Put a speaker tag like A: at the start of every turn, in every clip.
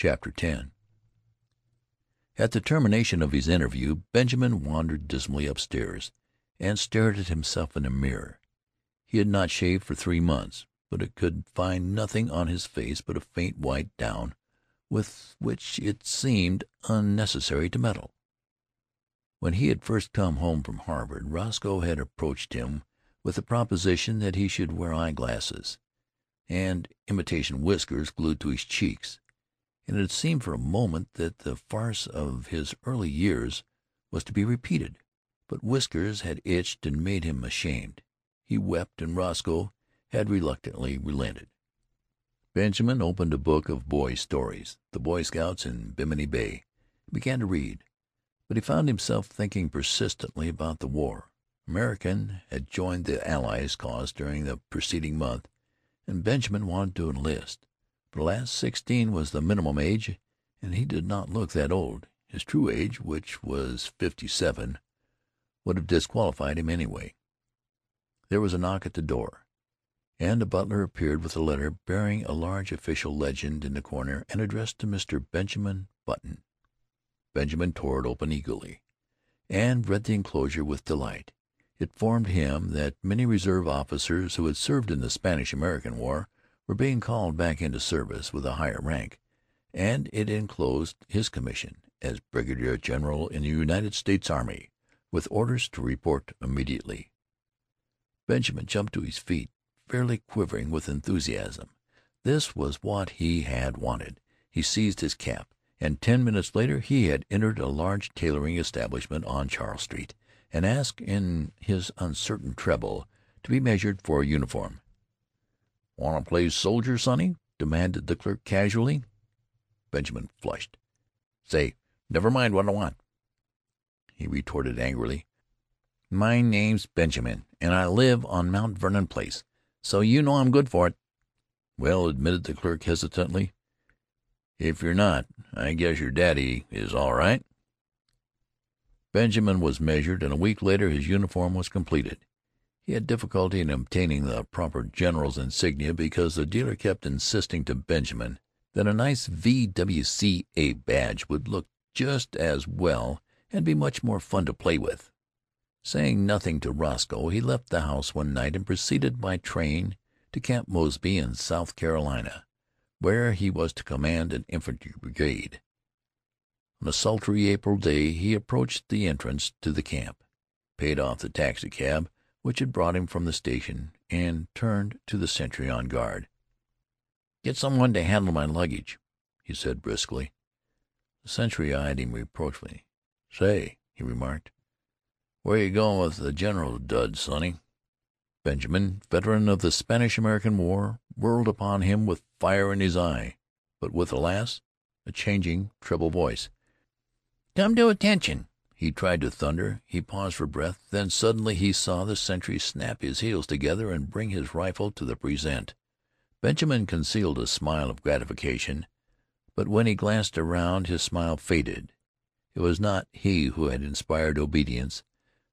A: CHAPTER X At the termination of his interview Benjamin wandered dismally upstairs and stared at himself in a mirror. He had not shaved for three months, but it could find nothing on his face but a faint white down with which it seemed unnecessary to meddle. When he had first come home from Harvard Roscoe had approached him with the proposition that he should wear eye glasses and imitation whiskers glued to his cheeks, and it seemed for a moment that the farce of his early years was to be repeated. But whiskers had itched and made him ashamed. He wept, and Roscoe had reluctantly relented. Benjamin opened a book of boy stories, "The Boy Scouts in Bimini Bay," and began to read. But he found himself thinking persistently about the war. American had joined the Allies' cause during the preceding month, and Benjamin wanted to enlist. But alas, sixteen was the minimum age, and he did not look that old. His true age, which was fifty seven, would have disqualified him anyway. There was a knock at the door, and a butler appeared with a letter bearing a large official legend in the corner and addressed to Mr. Benjamin Button. Benjamin tore it open eagerly, and read the enclosure with delight. It informed him that many reserve officers who had served in the Spanish American War were being called back into service with a higher rank, and it enclosed his commission as brigadier general in the United States Army, with orders to report immediately. Benjamin jumped to his feet, fairly quivering with enthusiasm. This was what he had wanted. He seized his cap, and ten minutes later he had entered a large tailoring establishment on Charles Street, and asked in his uncertain treble to be measured for a uniform. "Want to play soldier, sonny?" demanded the clerk casually. Benjamin flushed. "Say, never mind what I want," he retorted angrily. "My name's Benjamin, and I live on Mount Vernon Place, so you know I'm good for it." "Well," admitted the clerk hesitantly, "if you're not, I guess your daddy is all right." Benjamin was measured, and a week later his uniform was completed. He had difficulty in obtaining the proper general's insignia because the dealer kept insisting to Benjamin that a nice Y.W.C.A. badge would look just as well and be much more fun to play with. Saying nothing to Roscoe, he left the house one night and proceeded by train to Camp Mosby in South Carolina, where he was to command an infantry brigade. On a sultry April day he approached the entrance to the camp, paid off the taxicab which had brought him from the station, and turned to the sentry on guard. "Get some one to handle my luggage," he said briskly. The sentry eyed him reproachfully. "Say," he remarked. "Where you goin' with the general's duds, sonny?" Benjamin, veteran of the Spanish American War, whirled upon him with fire in his eye, but with, alas, a changing, treble voice. "Come to attention!" He tried to thunder. He paused for breath. Then suddenly he saw the sentry snap his heels together and bring his rifle to the present. Benjamin concealed a smile of gratification, but when he glanced around his smile faded. It was not he who had inspired obedience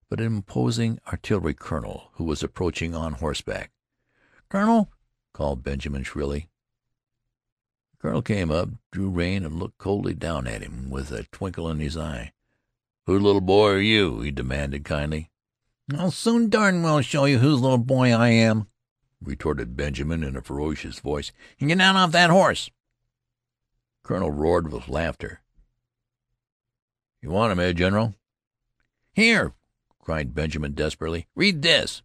A: but an imposing artillery colonel who was approaching on horseback. "Colonel!" called Benjamin shrilly. The colonel came up, drew rein, and looked coldly down at him with a twinkle in his eye. "Whose little boy are you?" he demanded kindly. "I'll soon darn well show you whose little boy I am," retorted Benjamin in a ferocious voice. "And "get down off that horse!" The colonel roared with laughter. "You want him, eh, general?" "Here!" cried Benjamin desperately. "Read this!"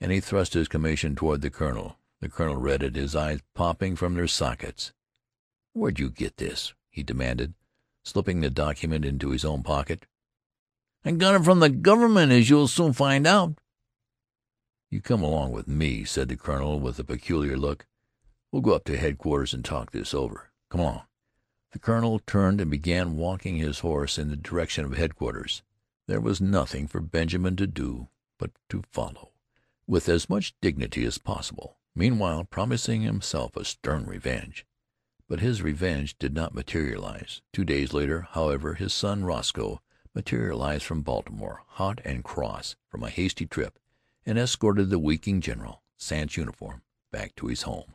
A: And he thrust his commission toward the colonel. The colonel read it, his eyes popping from their sockets. "Where'd you get this?" he demanded, slipping the document into his own pocket. "I got it from the government, as you'll soon find out." "You come along with me," said the colonel with a peculiar look. "We'll go up to headquarters and talk this over. Come along." The colonel turned and began walking his horse in the direction of headquarters. There was nothing for Benjamin to do but to follow, with as much dignity as possible, meanwhile promising himself a stern revenge. But his revenge did not materialize. Two days later, however, his son Roscoe materialized from Baltimore, hot and cross from a hasty trip, and escorted the weakening general, sans uniform, back to his home.